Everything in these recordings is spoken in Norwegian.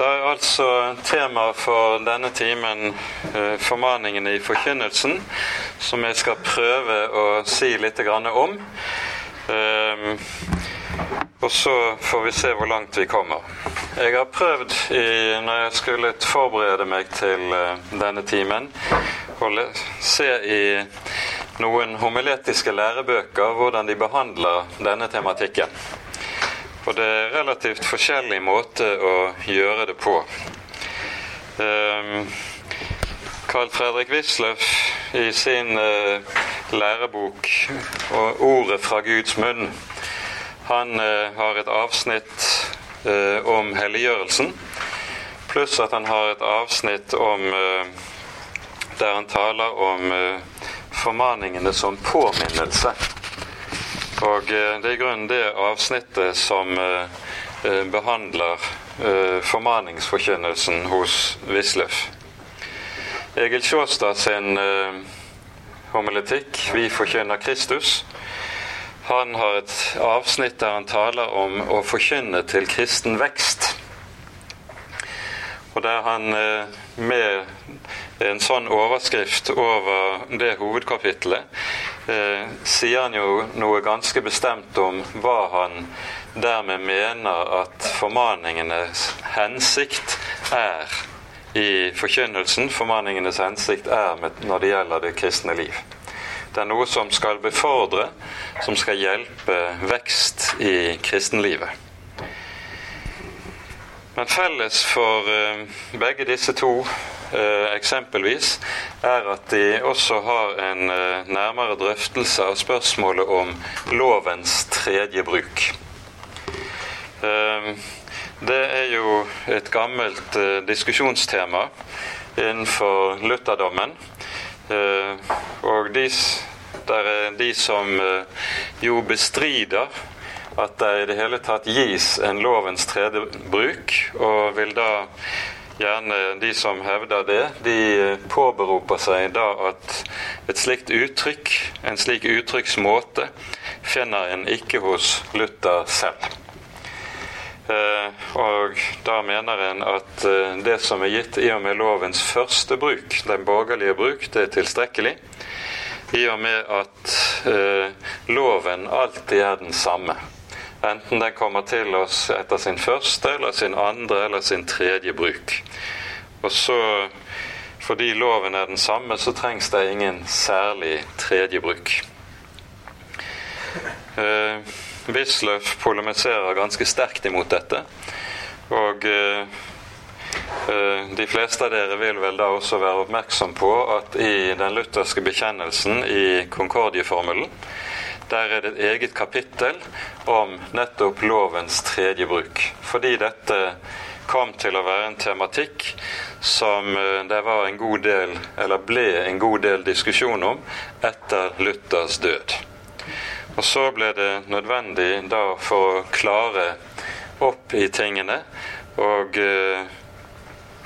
Da er altså tema for denne timen eh, formaningene i forkynnelsen, som jeg skal prøve å si litt om. Eh, og så får vi se hvor langt vi kommer. Jeg har prøvd i, når jeg skulle forberede meg til eh, denne timen, å se i noen homiletiske lærebøker hvordan de behandler denne tematikken. Og det er relativt forskjellig måte å gjøre det på. Um, Carl Fredrik Wisløff i sin uh, lærebok 'Ordet fra Guds munn' han uh, har et avsnitt uh, om helliggjørelsen, pluss at han har et avsnitt om der han taler om formaningene som påminnelse. Og eh, det er i grunnen det avsnittet som eh, eh, behandler formaningsforkynnelsen hos Wisløff. Egil Sjåstad sin homiletikk 'Vi forkynner Kristus'. Han har et avsnitt der han taler om å forkynne til kristen vekst. Og der han med en sånn overskrift over det hovedkapitlet, eh, sier han jo noe ganske bestemt om hva han dermed mener at formaningenes hensikt er i forkynnelsen. Formaningenes hensikt er når det gjelder det kristne liv. Det er noe som skal befordre, som skal hjelpe vekst i kristenlivet. Men felles for eh, begge disse to Eh, eksempelvis, er at de også har en eh, nærmere drøftelse av spørsmålet om lovens tredje bruk. Det er jo et gammelt diskusjonstema innenfor lutherdommen. Og de, der er de som jo bestrider at det i det hele tatt gis en lovens tredje bruk, og vil da Gjerne de som hevder det, de påberoper seg da at et slikt uttrykk, en slik uttrykksmåte, finner en ikke hos Luther selv. Eh, og da mener en at eh, det som er gitt i og med lovens første bruk, den borgerlige bruk, det er tilstrekkelig. I og med at eh, loven alltid er den samme. Enten den kommer til oss etter sin første, eller sin andre eller sin tredje bruk. Og så, fordi loven er den samme, så trengs det ingen særlig tredje bruk. Eh, Wisløff polemiserer ganske sterkt imot dette. Og eh, eh, de fleste av dere vil vel da også være oppmerksom på at i den lutherske bekjennelsen i Konkordieformelen der er det et eget kapittel om nettopp lovens tredje bruk. Fordi dette kom til å være en tematikk som eh, det var en god del, eller ble en god del diskusjon om etter Luthers død. Og så ble det nødvendig da for å klare opp i tingene og uh,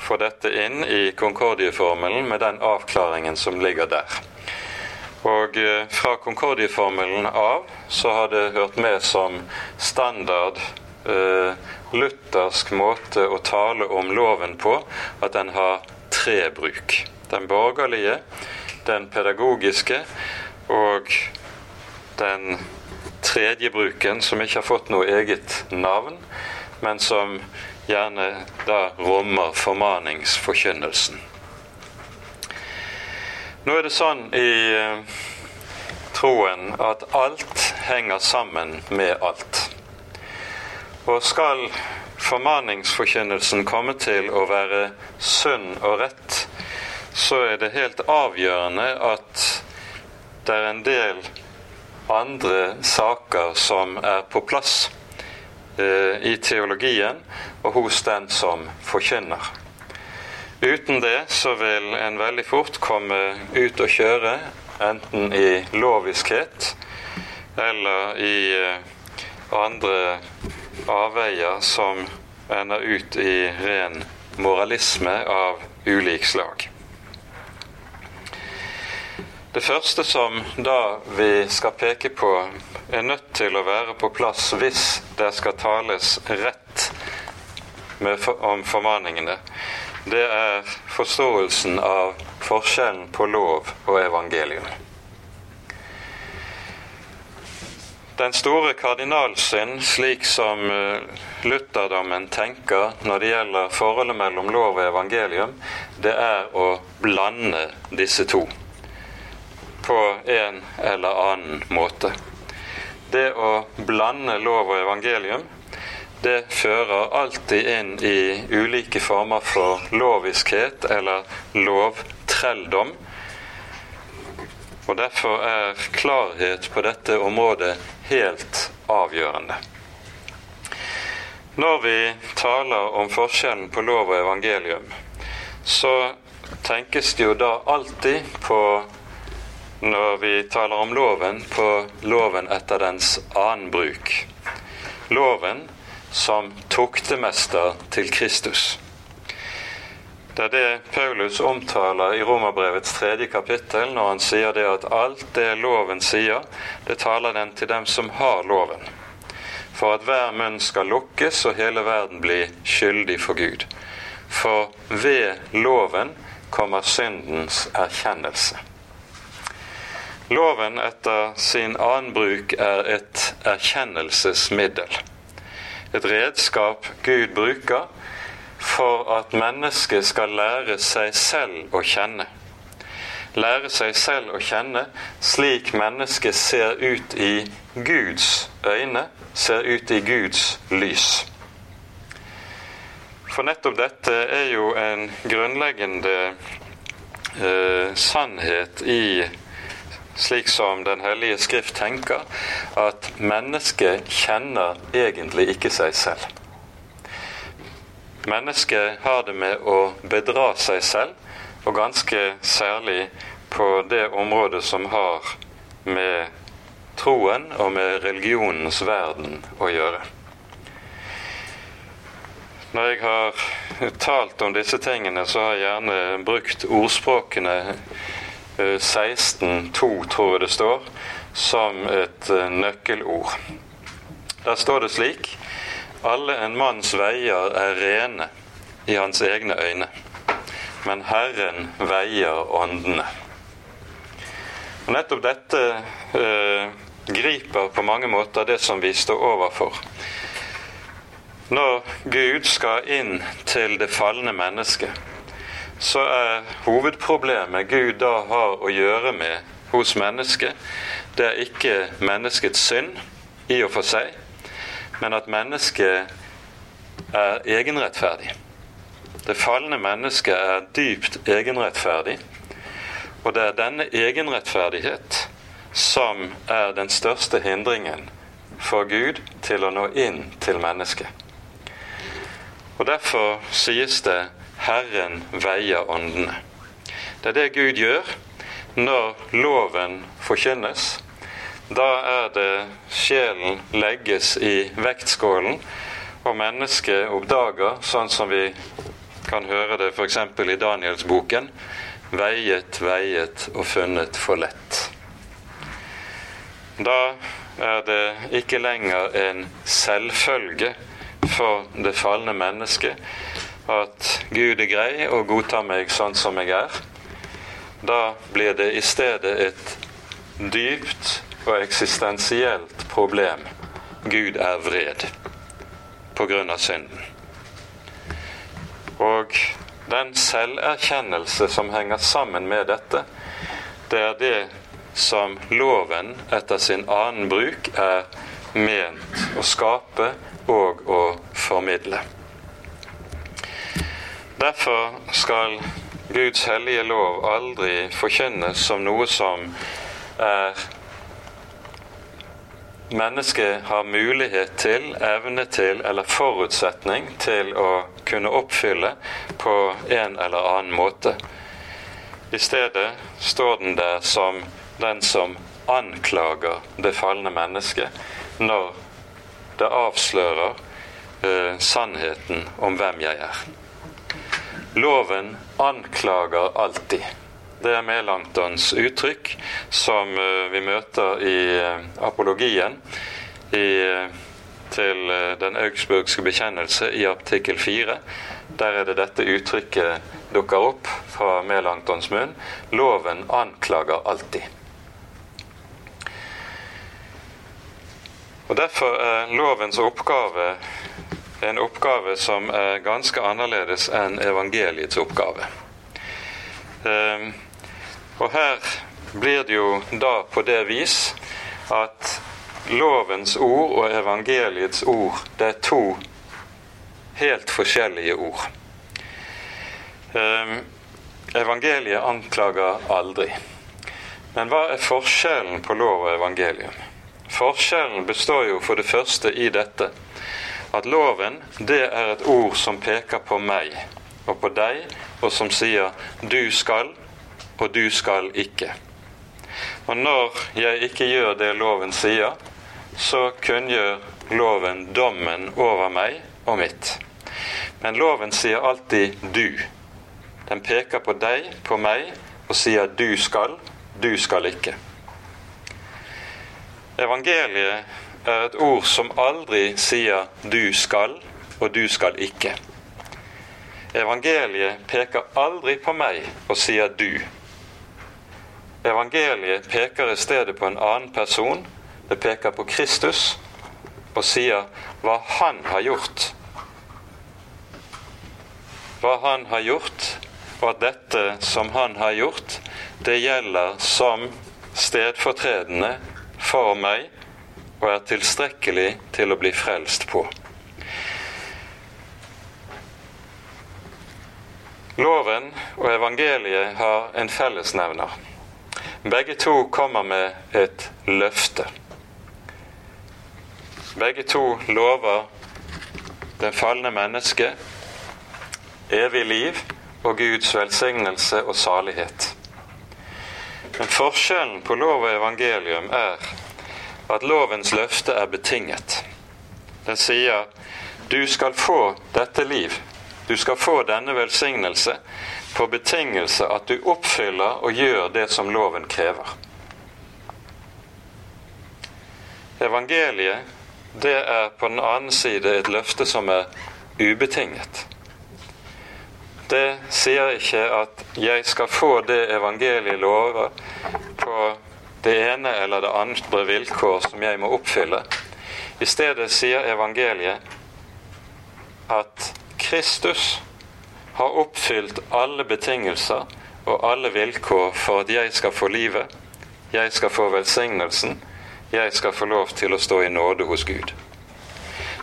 få dette inn i Konkordieformelen med den avklaringen som ligger der. Og eh, fra Concordie-formelen av så har det hørt med som standard eh, luthersk måte å tale om loven på at den har tre bruk. Den borgerlige, den pedagogiske og den tredje bruken, som ikke har fått noe eget navn, men som gjerne da rommer formaningsforkynnelsen. Nå er det sånn i eh, troen at alt henger sammen med alt. Og skal formaningsforkynnelsen komme til å være sunn og rett, så er det helt avgjørende at det er en del andre saker som er på plass eh, i teologien og hos den som forkynner. Uten det så vil en veldig fort komme ut og kjøre, enten i loviskhet eller i eh, andre avveier som ender ut i ren moralisme av ulik slag. Det første som da vi skal peke på, er nødt til å være på plass hvis det skal tales rett for, om formaningene, det er forståelsen av forskjellen på lov og evangelium. Den store kardinalsynd, slik som eh, lutherdommen tenker når det gjelder forholdet mellom lov og evangelium, det er å blande disse to på en eller annen måte. Det å blande lov og evangelium, det fører alltid inn i ulike former for loviskhet eller lovtrelldom. Og Derfor er klarhet på dette området helt avgjørende. Når vi taler om forskjellen på lov og evangelium, så tenkes det jo da alltid på når vi taler om loven, på loven etter dens annen bruk. Loven som tuktemester til Kristus. Det er det Paulus omtaler i Romerbrevets tredje kapittel når han sier det at alt det loven sier, det taler den til dem som har loven. For at hver munn skal lukkes og hele verden bli skyldig for Gud. For ved loven kommer syndens erkjennelse. Loven etter sin annen bruk er et erkjennelsesmiddel. Et redskap Gud bruker for at mennesket skal lære seg selv å kjenne. Lære seg selv å kjenne slik mennesket ser ut i Guds øyne, ser ut i Guds lys. For nettopp dette er jo en grunnleggende eh, sannhet i slik som Den hellige skrift tenker, at mennesket kjenner egentlig ikke seg selv. Mennesket har det med å bedra seg selv, og ganske særlig på det området som har med troen og med religionens verden å gjøre. Når jeg har talt om disse tingene, så har jeg gjerne brukt ordspråkene 16.2, eh, tror jeg det står, som et eh, nøkkelord. Der står det slik alle en manns veier er rene i hans egne øyne, men Herren veier åndene. Og Nettopp dette eh, griper på mange måter det som vi står overfor. Når Gud skal inn til det falne mennesket, så er hovedproblemet Gud da har å gjøre med hos mennesket, det er ikke menneskets synd i og for seg, men at mennesket er egenrettferdig. Det falne mennesket er dypt egenrettferdig, og det er denne egenrettferdighet som er den største hindringen for Gud til å nå inn til mennesket. Og Derfor sies det 'Herren veier åndene'. Det er det Gud gjør når loven forkynnes, da er det sjelen legges i vektskålen, og mennesket oppdager, sånn som vi kan høre det f.eks. i Danielsboken, veiet, veiet og funnet for lett. Da er det ikke lenger en selvfølge for det falne mennesket at Gud er grei og godtar meg sånn som jeg er. Da blir det i stedet et dypt og eksistensielt problem. Gud er vred på grunn av synden. Og den selverkjennelse som henger sammen med dette, det er det som loven etter sin annen bruk er ment å skape og å formidle. Derfor skal Guds hellige lov aldri forkynnes som noe som er mennesket har mulighet til, evne til eller forutsetning til å kunne oppfylle på en eller annen måte. I stedet står den der som den som anklager det falne mennesket når det avslører eh, sannheten om hvem jeg er. Loven anklager alltid. Det er Melanktons uttrykk som eh, vi møter i eh, apologien i eh, til den augsburgske bekjennelse i artikkel 4. Der er det dette uttrykket dukker opp fra Melanktons munn. Loven anklager alltid. Og Derfor er lovens oppgave en oppgave som er ganske annerledes enn evangeliets oppgave. Ehm, og her blir det jo da på det vis at lovens ord og evangeliets ord, det er to helt forskjellige ord. Um, evangeliet anklager aldri. Men hva er forskjellen på lov og evangelium? Forskjellen består jo for det første i dette at loven det er et ord som peker på meg og på deg, og som sier 'du skal', og 'du skal ikke'. Og når jeg ikke gjør det loven sier, så kunngjør loven dommen over meg og mitt. Men loven sier alltid 'du'. Den peker på deg, på meg, og sier 'du skal', 'du skal ikke'. Evangeliet er et ord som aldri sier 'du skal' og 'du skal ikke'. Evangeliet peker aldri på meg og sier 'du'. Evangeliet peker i stedet på en annen person. Det peker på Kristus og sier hva han har gjort. Hva han har gjort, og at dette som han har gjort, det gjelder som stedfortredende for meg og er tilstrekkelig til å bli frelst på. Loven og evangeliet har en fellesnevner. Begge to kommer med et løfte. Begge to lover det falne mennesket evig liv og Guds velsignelse og salighet. Men forskjellen på lov og evangelium er at lovens løfte er betinget. Den sier du skal få dette liv, du skal få denne velsignelse på betingelse at du oppfyller og gjør det som loven krever. Evangeliet, det er på den annen side et løfte som er ubetinget. Det sier ikke at 'jeg skal få det evangeliet lover' på det ene eller det andre vilkår som jeg må oppfylle. I stedet sier evangeliet at Kristus har oppfylt alle betingelser og alle vilkår for at jeg skal få livet, jeg skal få velsignelsen, jeg skal få lov til å stå i nåde hos Gud.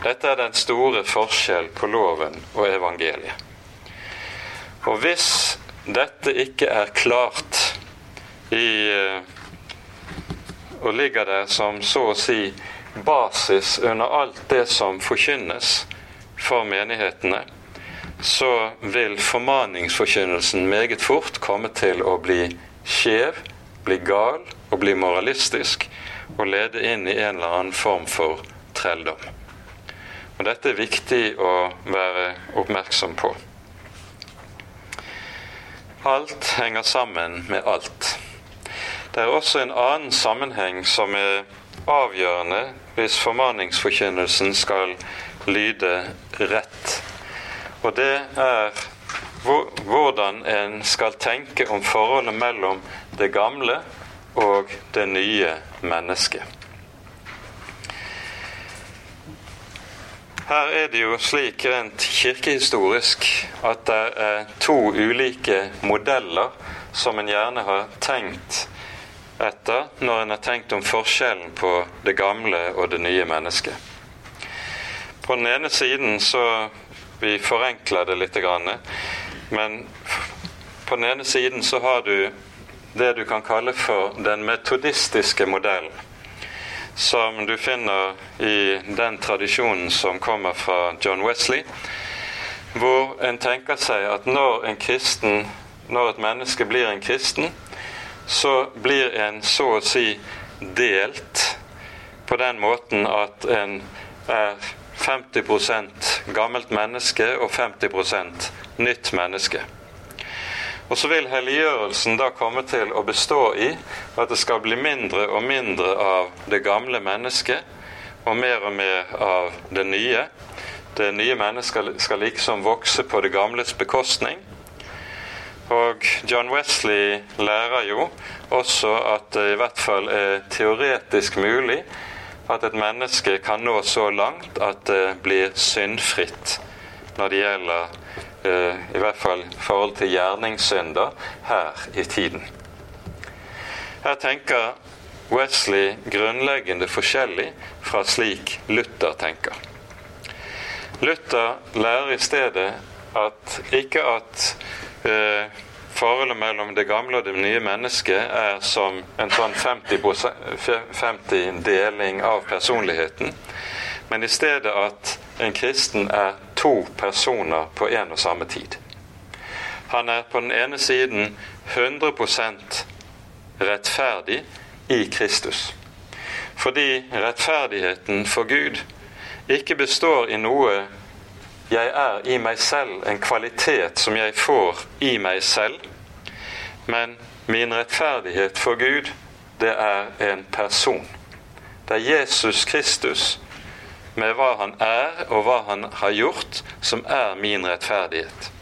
Dette er den store forskjell på loven og evangeliet. Og hvis dette ikke er klart i eh, og ligger der som så å si basis under alt det som forkynnes for menighetene, så vil formaningsforkynnelsen meget fort komme til å bli skjev, bli gal og bli moralistisk og lede inn i en eller annen form for trelldom. Og Dette er viktig å være oppmerksom på. Alt henger sammen med alt. Det er også en annen sammenheng som er avgjørende hvis formaningsforkynnelsen skal lyde rett. Og det er hvordan en skal tenke om forholdet mellom det gamle og det nye mennesket. Her er det jo slik rent kirkehistorisk at det er to ulike modeller som en gjerne har tenkt etter når en har tenkt om forskjellen på det gamle og det nye mennesket. På den ene siden så Vi forenkler det litt, men på den ene siden så har du det du kan kalle for den metodistiske modellen. Som du finner i den tradisjonen som kommer fra John Wesley. Hvor en tenker seg at når en kristen, når et menneske blir en kristen, så blir en så å si delt på den måten at en er 50% gammelt menneske og 50% nytt menneske. Og så vil helliggjørelsen da komme til å bestå i at det skal bli mindre og mindre av det gamle mennesket, og mer og mer av det nye. Det nye mennesket skal liksom vokse på det gamles bekostning. Og John Wesley lærer jo også at det i hvert fall er teoretisk mulig at et menneske kan nå så langt at det blir syndfritt når det gjelder eh, i hvert fall forhold til gjerningssynder her i tiden. Her tenker Wesley grunnleggende forskjellig fra slik Luther tenker. Luther lærer i stedet at ikke at eh, forholdet mellom det gamle og det nye mennesket er som en sånn 50, 50 deling av personligheten, men i stedet at en kristen er to personer på en og samme tid. Han er på den ene siden 100% rettferdig i Kristus. Fordi rettferdigheten for Gud ikke består i noe jeg er i meg selv, en kvalitet som jeg får i meg selv, men min rettferdighet for Gud, det er en person. Det er Jesus Kristus med hva han er og hva han har gjort, som er min rettferdighet.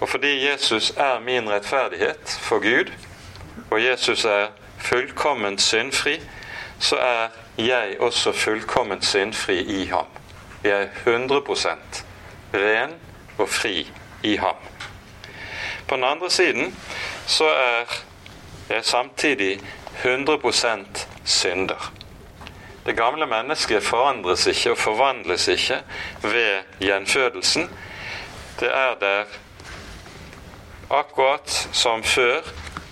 Og fordi Jesus er min rettferdighet for Gud, og Jesus er fullkomment syndfri, så er jeg også fullkomment syndfri i ham. Jeg er 100 ren og fri i ham. På den andre siden så er jeg samtidig 100% synder. Det gamle mennesket forandres ikke og forvandles ikke ved gjenfødelsen. Det er der akkurat som før.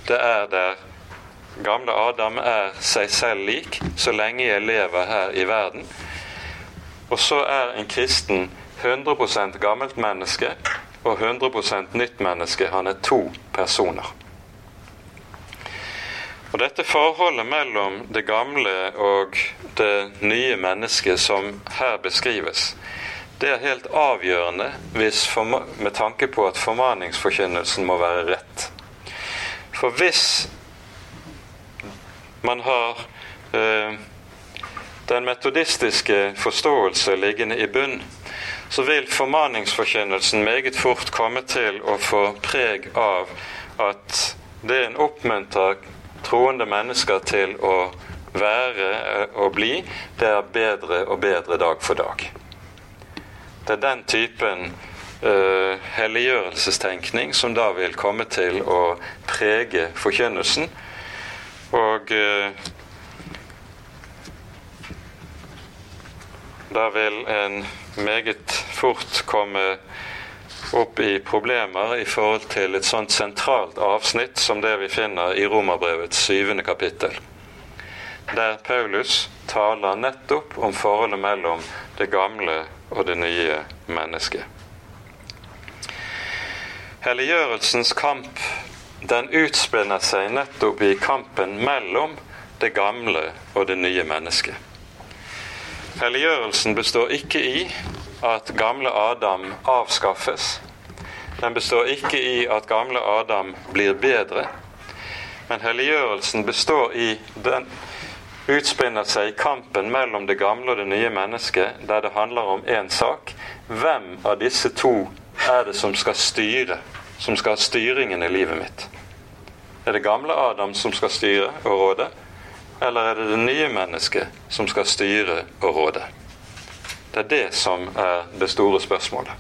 Det er der gamle Adam er seg selv lik så lenge jeg lever her i verden. Og så er en kristen 100% gammelt menneske og 100% nytt menneske. Han er to personer. Og Dette forholdet mellom det gamle og det nye mennesket som her beskrives, det er helt avgjørende med tanke på at formaningsforkynnelsen må være rett. For hvis man har eh, den metodistiske forståelse liggende i bunn, så vil formaningsforkynnelsen meget fort komme til å få preg av at det en oppmuntrer troende mennesker til å være og eh, bli, det er bedre og bedre dag for dag. Det er den typen uh, helliggjørelsestenkning som da vil komme til å prege forkynnelsen. Og uh, da vil en meget fort komme opp i problemer i forhold til et sånt sentralt avsnitt som det vi finner i Romerbrevets syvende kapittel, der Paulus taler nettopp om forholdet mellom det gamle og det nye mennesket. Helliggjørelsens kamp den utspinner seg nettopp i kampen mellom det gamle og det nye mennesket. Helliggjørelsen består ikke i at gamle Adam avskaffes. Den består ikke i at gamle Adam blir bedre. Men helliggjørelsen består i den utspinner seg i kampen mellom det gamle og det nye mennesket, der det handler om én sak. Hvem av disse to er det som skal styre, som skal ha styringen i livet mitt? Er det gamle Adam som skal styre og råde? Eller er det det nye mennesket som skal styre og råde? Det er det som er det store spørsmålet.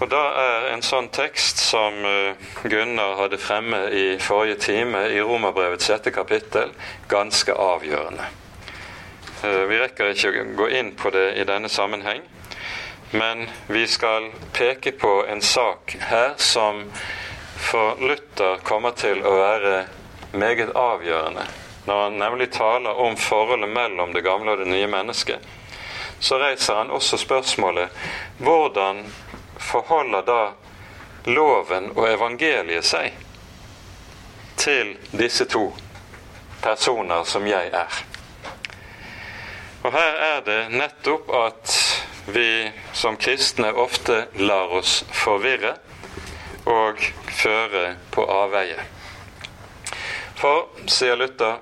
Og Da er en sånn tekst som eh, Gunnar hadde fremme i forrige time, i Romerbrevets sjette kapittel, ganske avgjørende. Eh, vi rekker ikke å gå inn på det i denne sammenheng, men vi skal peke på en sak her som for Luther kommer til å være meget avgjørende. Når han nemlig taler om forholdet mellom det gamle og det nye mennesket, så reiser han også spørsmålet hvordan forholder da loven og evangeliet seg til disse to personer som jeg er? Og her er det nettopp at vi som kristne ofte lar oss forvirre og føre på avveie. For, sier Luther,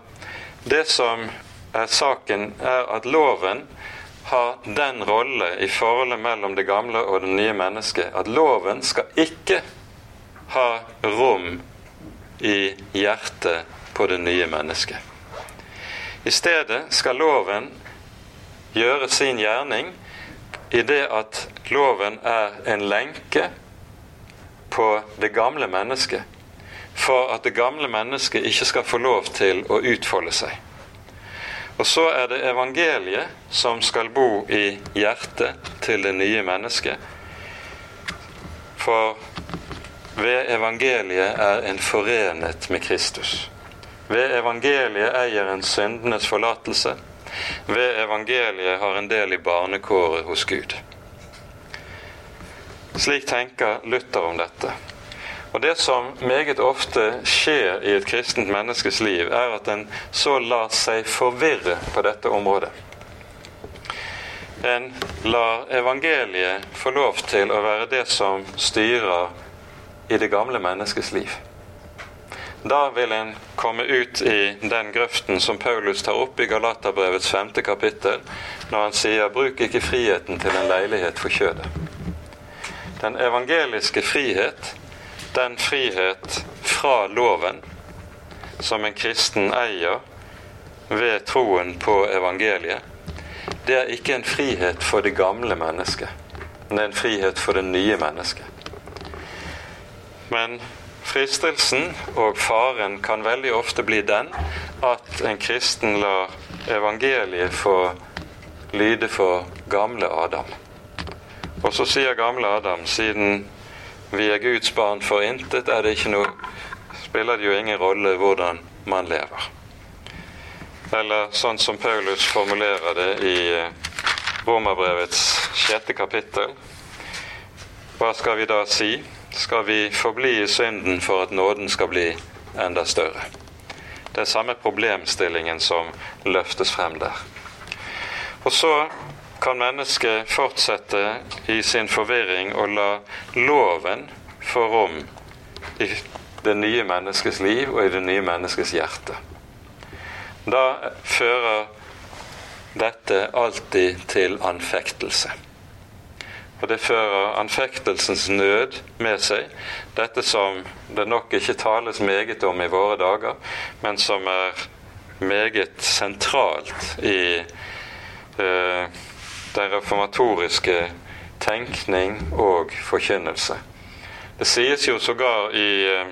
det som er saken er at loven har den rolle i forholdet mellom det gamle og det nye mennesket at loven skal ikke ha rom i hjertet på det nye mennesket. I stedet skal loven gjøre sin gjerning i det at loven er en lenke på det gamle mennesket, for at det gamle mennesket ikke skal få lov til å utfolde seg. Og så er det evangeliet som skal bo i hjertet til det nye mennesket. For ved evangeliet er en forenet med Kristus. Ved evangeliet eier en syndenes forlatelse. Ved evangeliet har en del i barnekåret hos Gud. Slik tenker Luther om dette. Og Det som meget ofte skjer i et kristent menneskes liv, er at en så lar seg forvirre på dette området. En lar evangeliet få lov til å være det som styrer i det gamle menneskets liv. Da vil en komme ut i den grøften som Paulus tar opp i Galaterbrevets femte kapittel, når han sier 'bruk ikke friheten til en leilighet for kjødet'. Den evangeliske frihet den frihet fra loven som en kristen eier ved troen på evangeliet, det er ikke en frihet for det gamle mennesket. Det er en frihet for det nye mennesket. Men fristelsen og faren kan veldig ofte bli den at en kristen lar evangeliet få lyde for gamle Adam. Og så sier gamle Adam, siden vi er Guds barn for intet, er det ikke noe spiller det jo ingen rolle hvordan man lever. Eller sånn som Paulus formulerer det i eh, Romerbrevets sjette kapittel. Hva skal vi da si? Skal vi forbli i synden for at nåden skal bli enda større? Det er samme problemstillingen som løftes frem der. Og så kan mennesket fortsette i sin forvirring og la loven få rom i det nye menneskets liv og i det nye menneskets hjerte. Da fører dette alltid til anfektelse. Og det fører anfektelsens nød med seg, dette som det nok ikke tales meget om i våre dager, men som er meget sentralt i eh, den reformatoriske tenkning og forkynnelse. Det sies jo sågar i eh,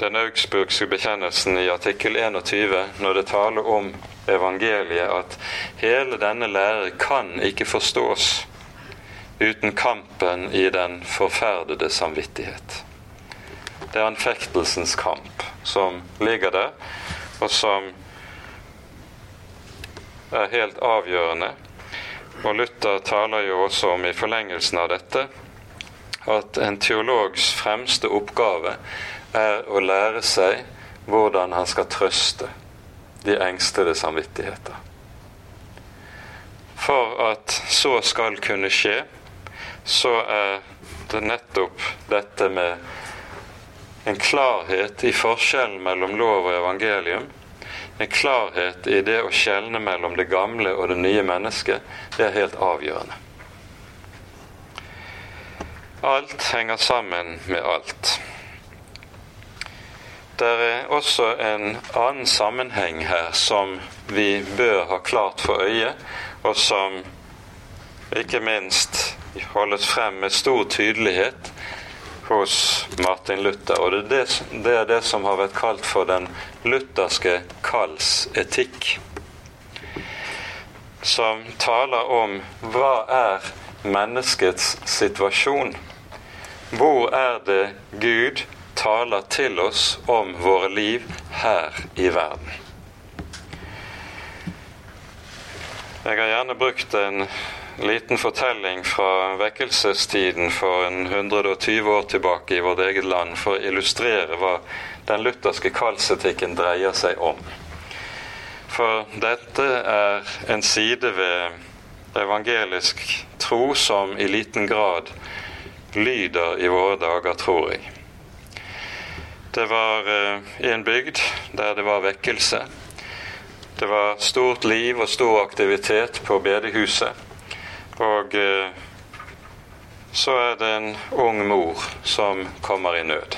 den augsburgske bekjennelsen i artikkel 21, når det taler om evangeliet, at hele denne lære kan ikke forstås uten kampen i den forferdede samvittighet. Det er anfektelsens kamp som ligger der, og som er helt avgjørende og Luther taler jo også om i forlengelsen av dette at en teologs fremste oppgave er å lære seg hvordan han skal trøste de engstede samvittigheter. For at så skal kunne skje, så er det nettopp dette med en klarhet i forskjellen mellom lov og evangelium en klarhet i det å skjelne mellom det gamle og det nye mennesket, det er helt avgjørende. Alt henger sammen med alt. Det er også en annen sammenheng her som vi bør ha klart for øye, og som ikke minst holdes frem med stor tydelighet hos Martin Luther. Og det er det, det er det, som har vært kalt for den lutherske kallsetikk. Som taler om hva er menneskets situasjon? Hvor er det Gud taler til oss om våre liv her i verden? Jeg har gjerne brukt en liten fortelling fra vekkelsestiden for en 120 år tilbake i vårt eget land for å illustrere hva den lutherske kalsetikken dreier seg om. For dette er en side ved evangelisk tro som i liten grad lyder i våre dager, tror jeg. Det var i eh, en bygd der det var vekkelse. Det var stort liv og stor aktivitet på bedehuset. Og eh, så er det en ung mor som kommer i nød.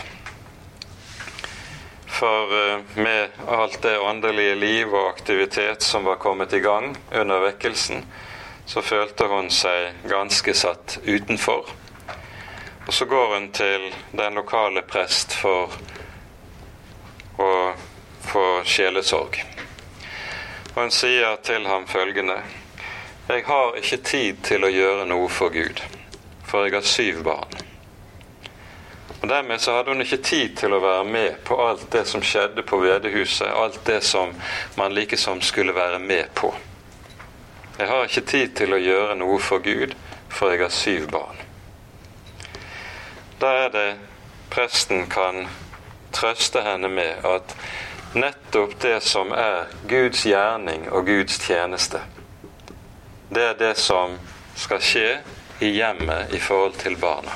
For eh, med alt det åndelige liv og aktivitet som var kommet i gang under vekkelsen, så følte hun seg ganske satt utenfor. Og så går hun til den lokale prest for å få sjelesorg. Og hun sier til ham følgende Jeg har ikke tid til å gjøre noe for Gud, for jeg har syv barn. Og Dermed så hadde hun ikke tid til å være med på alt det som skjedde på Vedehuset, alt det som man likesom skulle være med på. Jeg har ikke tid til å gjøre noe for Gud, for jeg har syv barn. Da er det presten kan trøste henne med at nettopp det som er Guds gjerning og Guds tjeneste. Det er det som skal skje i hjemmet i forhold til barna.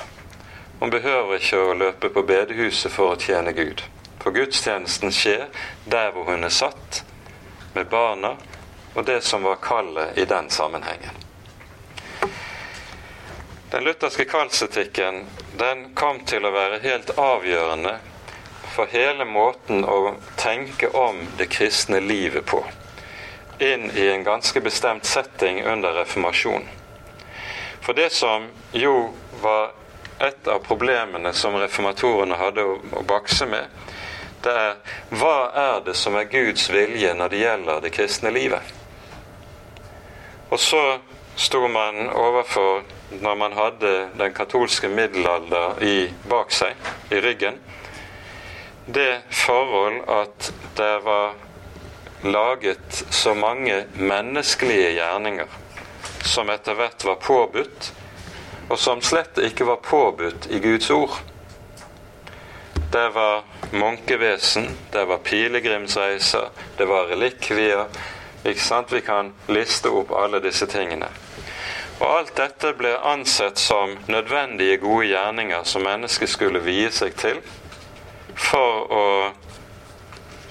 Hun behøver ikke å løpe på bedehuset for å tjene Gud. For gudstjenesten skjer der hvor hun er satt, med barna og det som var kallet i den sammenhengen. Den lutherske kallsetikken den kom til å være helt avgjørende for hele måten å tenke om det kristne livet på inn i en ganske bestemt setting under reformasjonen. For det som jo var et av problemene som reformatorene hadde å bakse med, det er hva er det som er Guds vilje når det gjelder det kristne livet? Og så sto man overfor, når man hadde den katolske middelalder i, bak seg, i ryggen, det forhold at det var laget så mange menneskelige gjerninger som etter hvert var påbudt, og som slett ikke var påbudt i Guds ord. Det var munkevesen, det var pilegrimsreiser, det var relikvier. Ikke sant? Vi kan liste opp alle disse tingene. Og alt dette ble ansett som nødvendige gode gjerninger som mennesket skulle vie seg til for å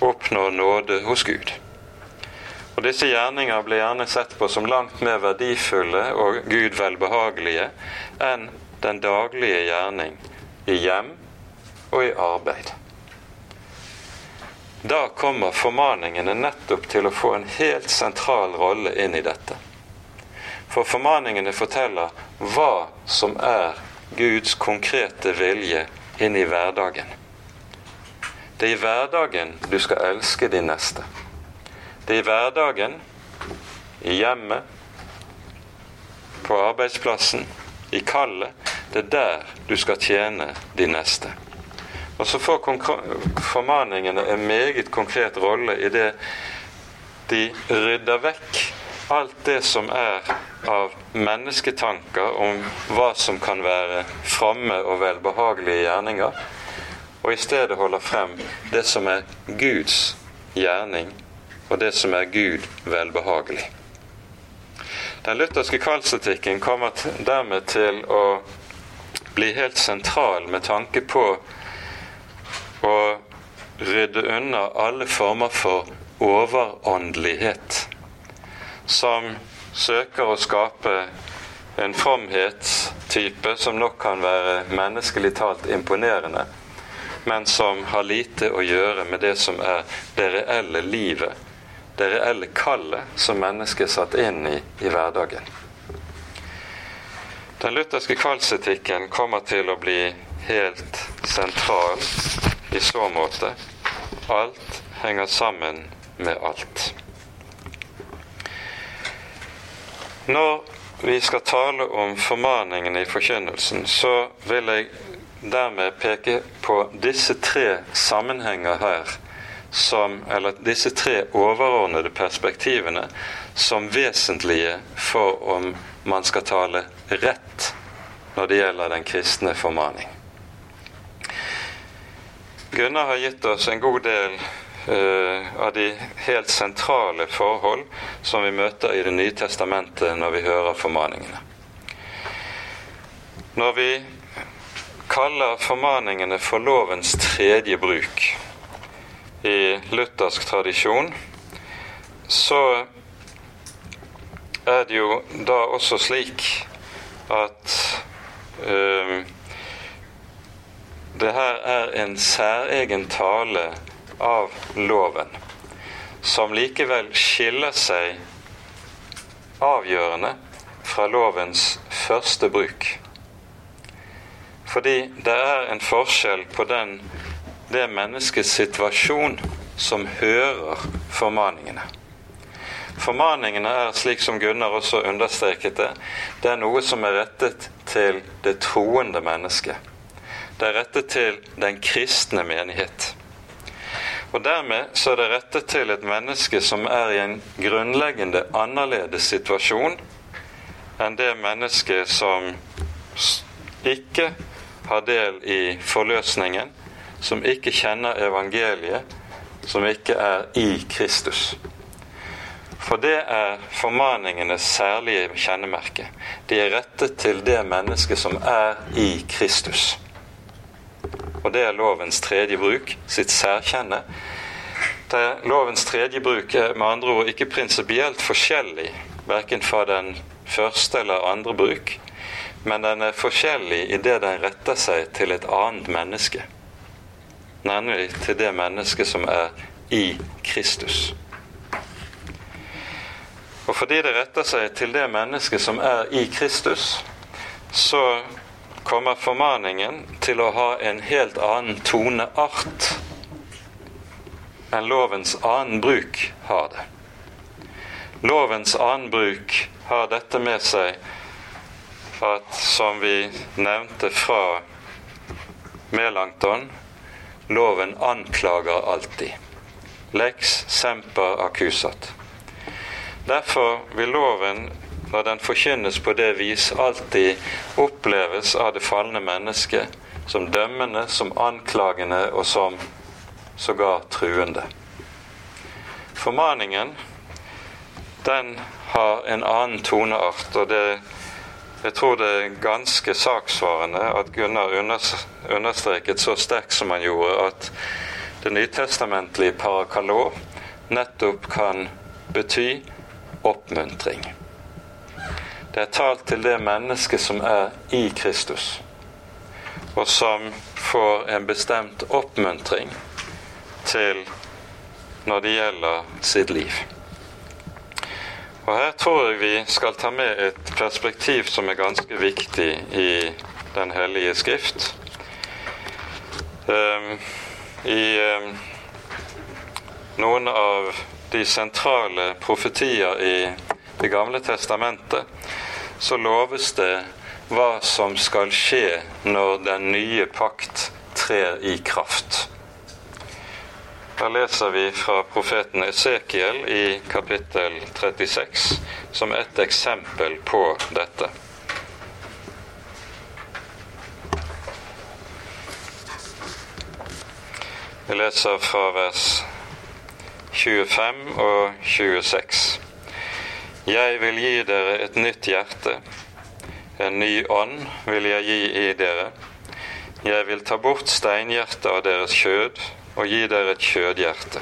oppnå nåde hos Gud. Og Disse gjerninger blir gjerne sett på som langt mer verdifulle og Gud velbehagelige enn den daglige gjerning i hjem og i arbeid. Da kommer formaningene nettopp til å få en helt sentral rolle inn i dette. For formaningene forteller hva som er Guds konkrete vilje inn i hverdagen. Det er i hverdagen du skal elske din neste. Det er i hverdagen, i hjemmet, på arbeidsplassen, i kallet. Det er der du skal tjene din neste. Og så får formaningene en meget konkret rolle i det de rydder vekk alt det som er av mennesketanker om hva som kan være fromme og velbehagelige gjerninger, og i stedet holder frem det som er Guds gjerning, og det som er Gud velbehagelig. Den lutherske kvalstetikken kommer dermed til å bli helt sentral med tanke på å rydde unna alle former for overåndelighet som søker å skape en fromhetstype som nok kan være menneskelig talt imponerende, men som har lite å gjøre med det som er det reelle livet, det reelle kallet som mennesket er satt inn i i hverdagen. Den lutherske kallsetikken kommer til å bli helt sentral i så måte. Alt henger sammen med alt. Når vi skal tale om formaningene i forkynnelsen, så vil jeg dermed peke på disse tre sammenhenger her, som, eller disse tre overordnede perspektivene, som vesentlige for om man skal tale rett når det gjelder den kristne formaning. Gunnar har gitt oss en god del uh, av de helt sentrale forhold som vi møter i Det nye testamentet når vi hører formaningene. Når vi kaller formaningene for lovens tredje bruk i luthersk tradisjon, så er det jo da også slik at øh, det her er en særegen tale av loven, som likevel skiller seg avgjørende fra lovens første bruk. Fordi det er en forskjell på den, det menneskets situasjon som hører formaningene. Formaningene er, slik som Gunnar også understreket det, det er noe som er rettet til det troende mennesket. Det er rettet til den kristne menighet. Og Dermed så er det rettet til et menneske som er i en grunnleggende annerledes situasjon enn det mennesket som ikke har del i forløsningen, som ikke kjenner evangeliet, som ikke er i Kristus. For det er formaningenes særlige kjennemerke. De er rettet til det mennesket som er i Kristus. Og det er lovens tredje bruk, sitt særkjenne. Det, lovens tredje bruk er med andre ord ikke prinsipielt forskjellig, verken fra den første eller andre bruk, men den er forskjellig i det den retter seg til et annet menneske. Nemlig til det mennesket som er i Kristus. Og fordi det retter seg til det mennesket som er i Kristus, så kommer formaningen til å ha en helt annen toneart enn lovens annen bruk har det. Lovens annen bruk har dette med seg at, som vi nevnte fra Melankton, loven anklager alltid. Lex semper accusat. Derfor vil loven når den forkynnes på det vis, alltid oppleves av det falne mennesket som dømmende, som anklagende og som sågar truende. Formaningen, den har en annen toneart, og det, jeg tror det er ganske saksvarende at Gunnar understreket så sterkt som han gjorde, at det nytestamentlige parakalå nettopp kan bety oppmuntring. Det er talt til det mennesket som er i Kristus, og som får en bestemt oppmuntring til når det gjelder sitt liv. Og Her tror jeg vi skal ta med et perspektiv som er ganske viktig i Den hellige skrift. Um, I um, noen av de sentrale profetier i Det gamle testamentet så loves det hva som skal skje når den nye pakt trer i kraft. Da leser vi fra profeten Esekiel i kapittel 36 som et eksempel på dette. Vi leser fra vers 25 og 26. Jeg vil gi dere et nytt hjerte. En ny ånd vil jeg gi i dere. Jeg vil ta bort steinhjertet av deres kjød og gi dere et kjødhjerte.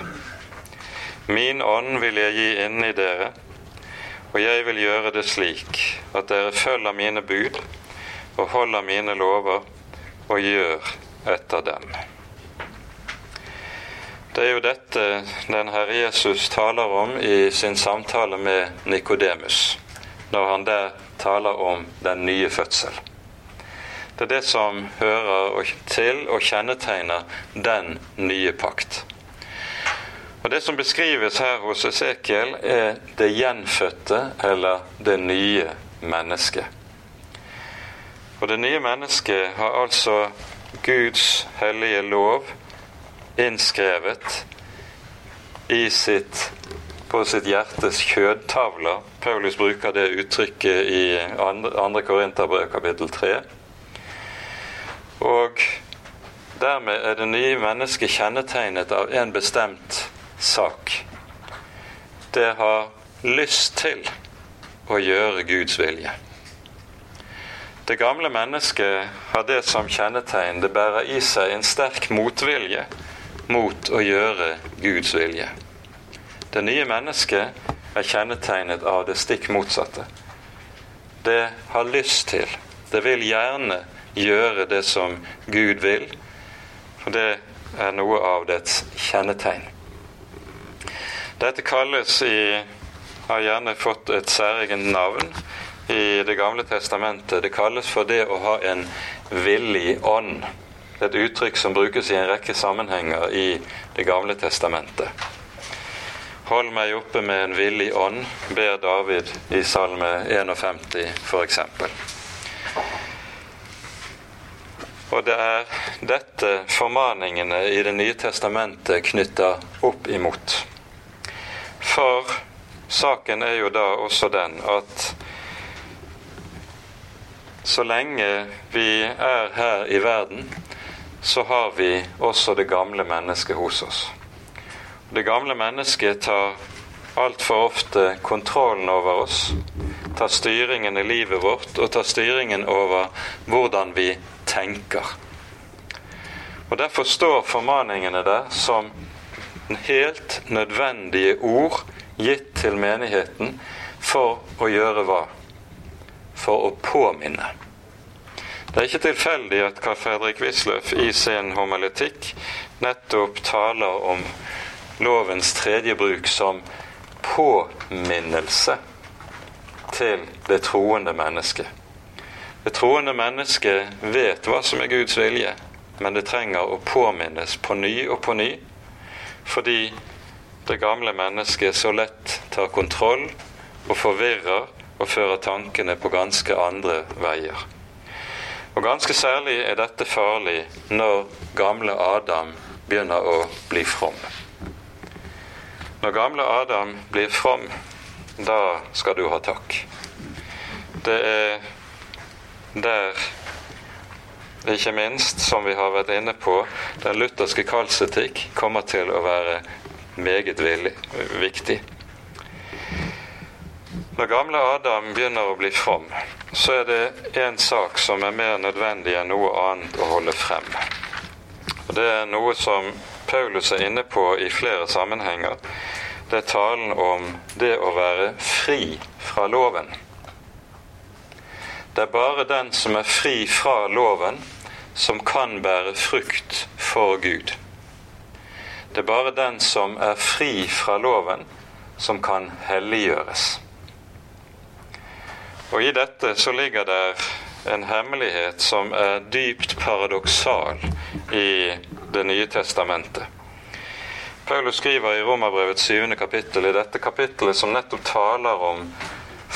Min ånd vil jeg gi inn i dere, og jeg vil gjøre det slik at dere følger mine bud og holder mine lover og gjør etter dem. Det er jo dette den Herre Jesus taler om i sin samtale med Nikodemus, når han der taler om den nye fødsel. Det er det som hører til og kjennetegner den nye pakt. Og Det som beskrives her hos Esekiel, er det gjenfødte eller det nye mennesket. Og det nye mennesket har altså Guds hellige lov innskrevet i sitt, på sitt hjertes kjødtavler. Paulus bruker det uttrykket i 2. Korinterbrev kapittel 3. Og dermed er det nye mennesket kjennetegnet av en bestemt sak. Det har lyst til å gjøre Guds vilje. Det gamle mennesket har det som kjennetegn. Det bærer i seg en sterk motvilje mot å gjøre Guds vilje. Det nye mennesket er kjennetegnet av det stikk motsatte. Det har lyst til, det vil gjerne gjøre det som Gud vil, for det er noe av dets kjennetegn. Dette kalles i har gjerne fått et særegent navn i Det gamle testamentet. Det kalles for det å ha en villig ånd. Et uttrykk som brukes i en rekke sammenhenger i Det gamle testamentet. Hold meg oppe med en villig ånd, ber David i Salme 51 f.eks. Og det er dette formaningene i Det nye testamentet knytter opp imot. For saken er jo da også den at så lenge vi er her i verden, så har vi også det gamle mennesket hos oss. Det gamle mennesket tar altfor ofte kontrollen over oss, tar styringen i livet vårt og tar styringen over hvordan vi tenker. Og Derfor står formaningene der som helt nødvendige ord gitt til menigheten for å gjøre hva? For å påminne. Det er ikke tilfeldig at Karl Fredrik Wisløff i sin homiletikk nettopp taler om lovens tredje bruk som påminnelse til det troende mennesket. Det troende mennesket vet hva som er Guds vilje, men det trenger å påminnes på ny og på ny, fordi det gamle mennesket så lett tar kontroll og forvirrer og fører tankene på ganske andre veier. Og Ganske særlig er dette farlig når gamle Adam begynner å bli from. Når gamle Adam blir from, da skal du ha takk. Det er der, ikke minst, som vi har vært inne på, den lutherske kallsetikk kommer til å være meget viktig. Når gamle Adam begynner å bli from, så er det én sak som er mer nødvendig enn noe annet å holde frem. Og Det er noe som Paulus er inne på i flere sammenhenger, det er talen om det å være fri fra loven. Det er bare den som er fri fra loven, som kan bære frukt for Gud. Det er bare den som er fri fra loven, som kan helliggjøres. Og i dette så ligger det en hemmelighet som er dypt paradoksal i Det nye testamentet. Paulus skriver i Romerbrevets syvende kapittel, i dette kapittelet som nettopp taler om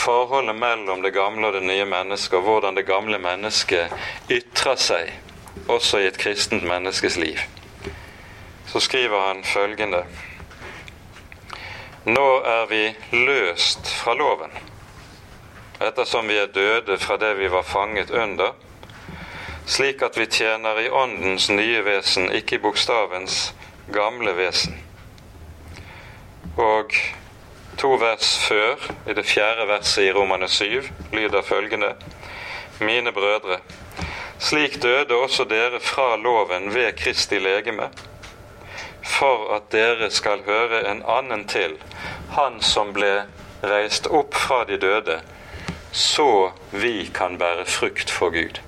forholdet mellom det gamle og det nye mennesket, og hvordan det gamle mennesket ytrer seg også i et kristent menneskes liv. Så skriver han følgende Nå er vi løst fra loven ettersom vi er døde fra det vi var fanget under, slik at vi tjener i Åndens nye vesen, ikke i bokstavens gamle vesen. Og to vers før, i det fjerde verset i Romane 7, lyder følgende Mine brødre, slik døde også dere fra loven ved Kristi legeme, for at dere skal høre en annen til, Han som ble reist opp fra de døde, så vi kan bære frukt for Gud.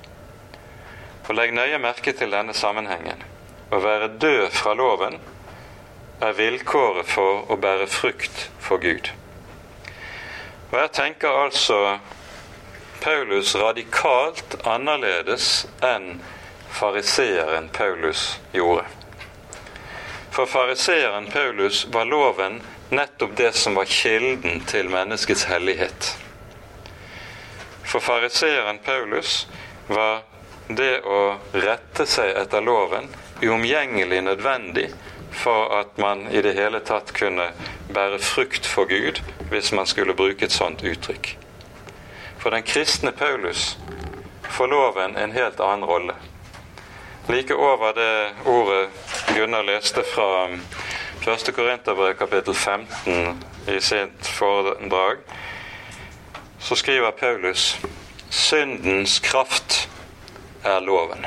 For Legg nøye merke til denne sammenhengen. Å være død fra loven er vilkåret for å bære frukt for Gud. Og Jeg tenker altså Paulus radikalt annerledes enn fariseeren Paulus gjorde. For fariseeren Paulus var loven nettopp det som var kilden til menneskets hellighet. For fariseeren Paulus var det å rette seg etter loven uomgjengelig nødvendig for at man i det hele tatt kunne bære frukt for Gud, hvis man skulle bruke et sånt uttrykk. For den kristne Paulus får loven en helt annen rolle. Like over det ordet Gunnar leste fra 1. Korinterbrev kapittel 15 i sitt foredrag, så skriver Paulus syndens kraft er loven.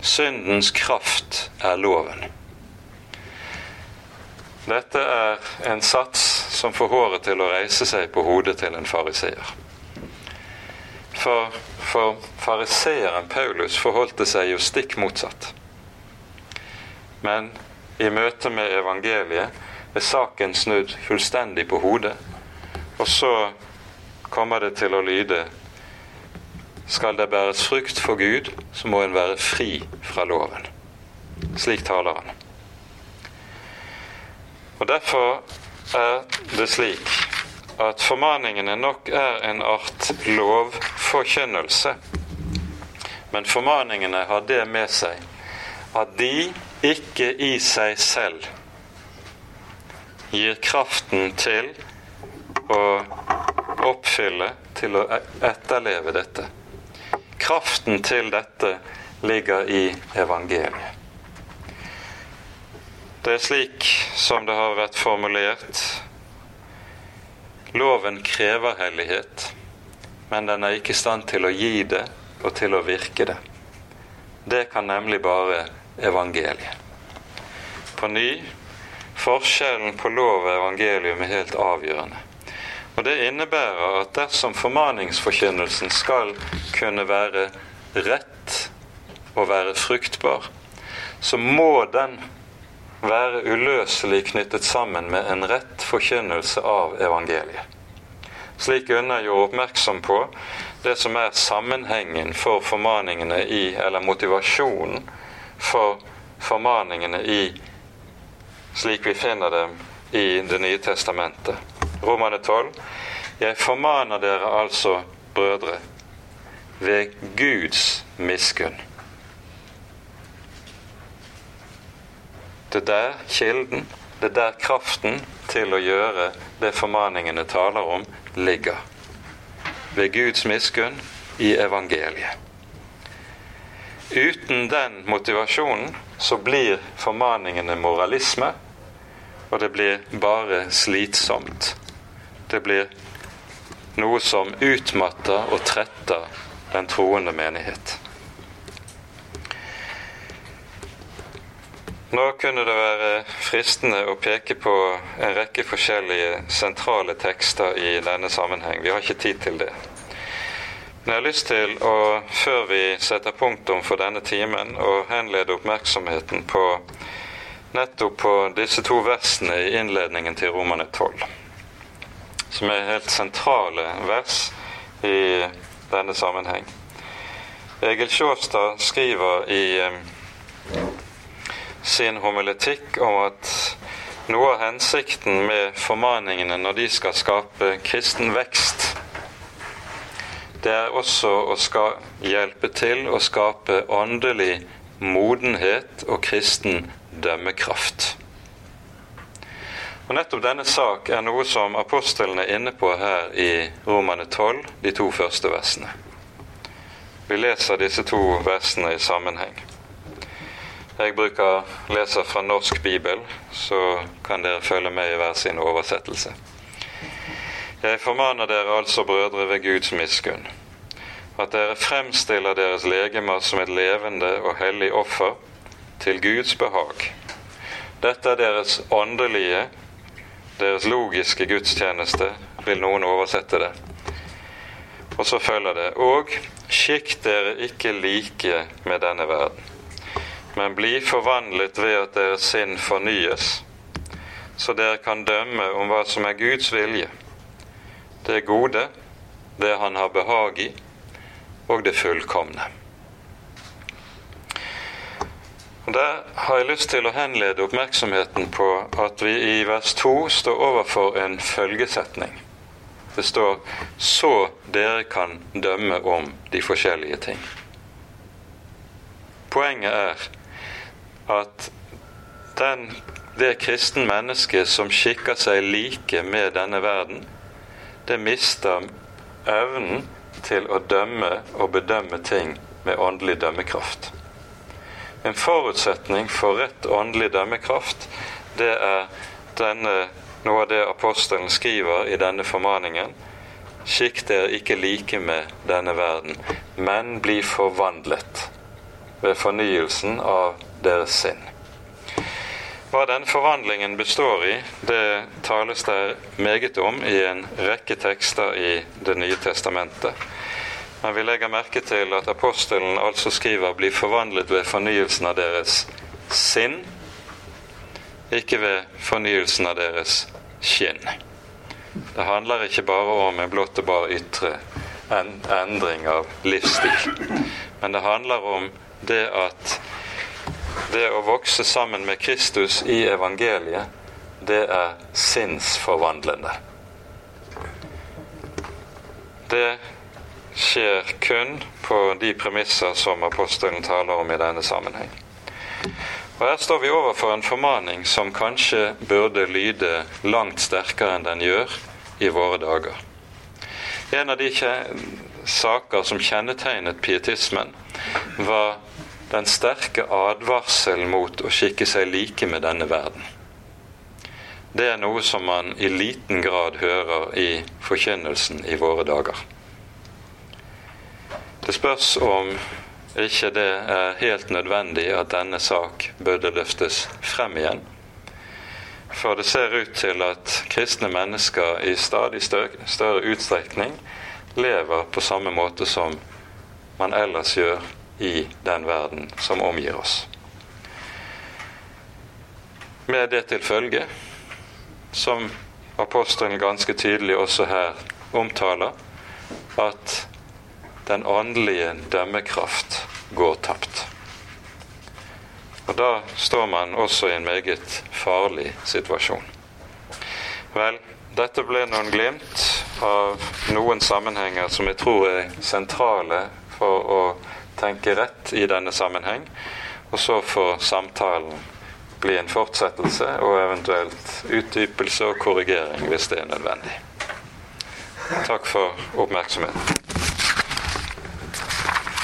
Syndens kraft er loven. Dette er en sats som får håret til å reise seg på hodet til en fariseer. For, for fariseeren Paulus forholdt det seg jo stikk motsatt. Men i møte med evangeliet er saken snudd fullstendig på hodet, og så kommer det til å lyde skal det bæres frukt for Gud, så må en være fri fra loven. Slik taler han. Og Derfor er det slik at formaningene nok er en art lovforkynnelse. Men formaningene har det med seg at de ikke i seg selv gir kraften til å oppfylle, til å etterleve dette. Kraften til dette ligger i evangeliet. Det er slik som det har vært formulert. Loven krever hellighet, men den er ikke i stand til å gi det og til å virke det. Det kan nemlig bare evangeliet. På ny forskjellen på lov og evangelium er helt avgjørende. Og Det innebærer at dersom formaningsforkynnelsen skal kunne være rett og være fruktbar, så må den være uløselig knyttet sammen med en rett forkynnelse av evangeliet. Slik Unna gjorde oppmerksom på det som er sammenhengen for formaningene i, eller motivasjonen for formaningene i slik vi finner dem i Det nye testamentet. Romane 12. Jeg formaner dere altså, brødre, ved Guds miskunn Det er der kilden, det er der kraften til å gjøre det formaningene taler om, ligger. Ved Guds miskunn i evangeliet. Uten den motivasjonen så blir formaningene moralisme, og det blir bare slitsomt. Det blir noe som utmatter og tretter den troende menighet. Nå kunne det være fristende å peke på en rekke forskjellige sentrale tekster i denne sammenheng. Vi har ikke tid til det. Men jeg har lyst til å, før vi setter punktum for denne timen, å henlede oppmerksomheten på nettopp på disse to versene i innledningen til Romane 12, som er helt sentrale vers i denne sammenheng. Egil Sjåstad skriver i sin homiletikk om at noe av hensikten med formaningene når de skal skape kristen vekst, det er også å skal hjelpe til å skape åndelig modenhet og kristen dømmekraft. Og Nettopp denne sak er noe som apostelen er inne på her i Romane 12, de to første versene. Vi leser disse to versene i sammenheng. Jeg bruker leser fra norsk bibel, så kan dere følge med i hver sin oversettelse. Jeg formaner dere altså, brødre, ved Guds miskunn, at dere fremstiller deres legemer som et levende og hellig offer til Guds behag. Dette er deres åndelige, deres logiske gudstjeneste, vil noen oversette det. Og så følger det Og skikk dere ikke like med denne verden men bli forvandlet ved at deres sinn fornyes, så dere kan dømme om hva som er Guds vilje, det gode, det Han har behag i, og det fullkomne. Og Der har jeg lyst til å henlede oppmerksomheten på at vi i vers 2 står overfor en følgesetning. Det står 'så dere kan dømme om de forskjellige ting'. Poenget er at den, det kristen menneske som skikker seg like med denne verden, det mister evnen til å dømme og bedømme ting med åndelig dømmekraft. En forutsetning for rett åndelig dømmekraft, det er denne, noe av det apostelen skriver i denne formaningen. Skikk dere ikke like med denne verden, men bli forvandlet ved fornyelsen av deres sinn. Hva denne forvandlingen består i, det tales det meget om i en rekke tekster i Det nye testamentet. Men vi legger merke til at apostelen altså skriver 'bli forvandlet ved fornyelsen av deres sinn', ikke ved fornyelsen av deres skinn. Det handler ikke bare om en blott og bare ytre en endring av livsstil, men det handler om det at det å vokse sammen med Kristus i evangeliet, det er sinnsforvandlende. Det skjer kun på de premisser som apostelen taler om i denne sammenheng. Og Her står vi overfor en formaning som kanskje burde lyde langt sterkere enn den gjør i våre dager. En av de saker som kjennetegnet pietismen, var den sterke advarsel mot å skikke seg like med denne verden. Det er noe som man i liten grad hører i forkynnelsen i våre dager. Det spørs om ikke det er helt nødvendig at denne sak burde løftes frem igjen. For det ser ut til at kristne mennesker i stadig større utstrekning lever på samme måte som man ellers gjør i den verden som omgir oss. Med det til følge, som apostelen ganske tydelig også her omtaler, at den åndelige dømmekraft går tapt. Og da står man også i en meget farlig situasjon. Vel, dette ble noen glimt av noen sammenhenger som jeg tror er sentrale for å tenke rett i denne sammenheng. Og så får samtalen bli en fortsettelse og eventuelt utdypelse og korrigering hvis det er nødvendig. Takk for oppmerksomheten.